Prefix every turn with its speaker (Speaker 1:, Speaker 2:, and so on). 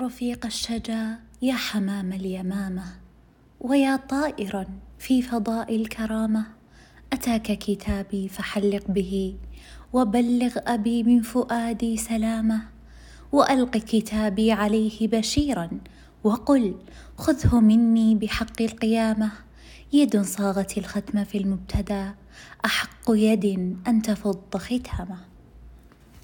Speaker 1: رفيق الشجا يا حمام اليمامة ويا طائرا في فضاء الكرامة. أتاك كتابي فحلق به وبلغ أبي من فؤادي سلامة. وألق كتابي عليه بشيرا وقل خذه مني بحق القيامة. يد صاغت الختم في المبتدى أحق يد أن تفض ختامة.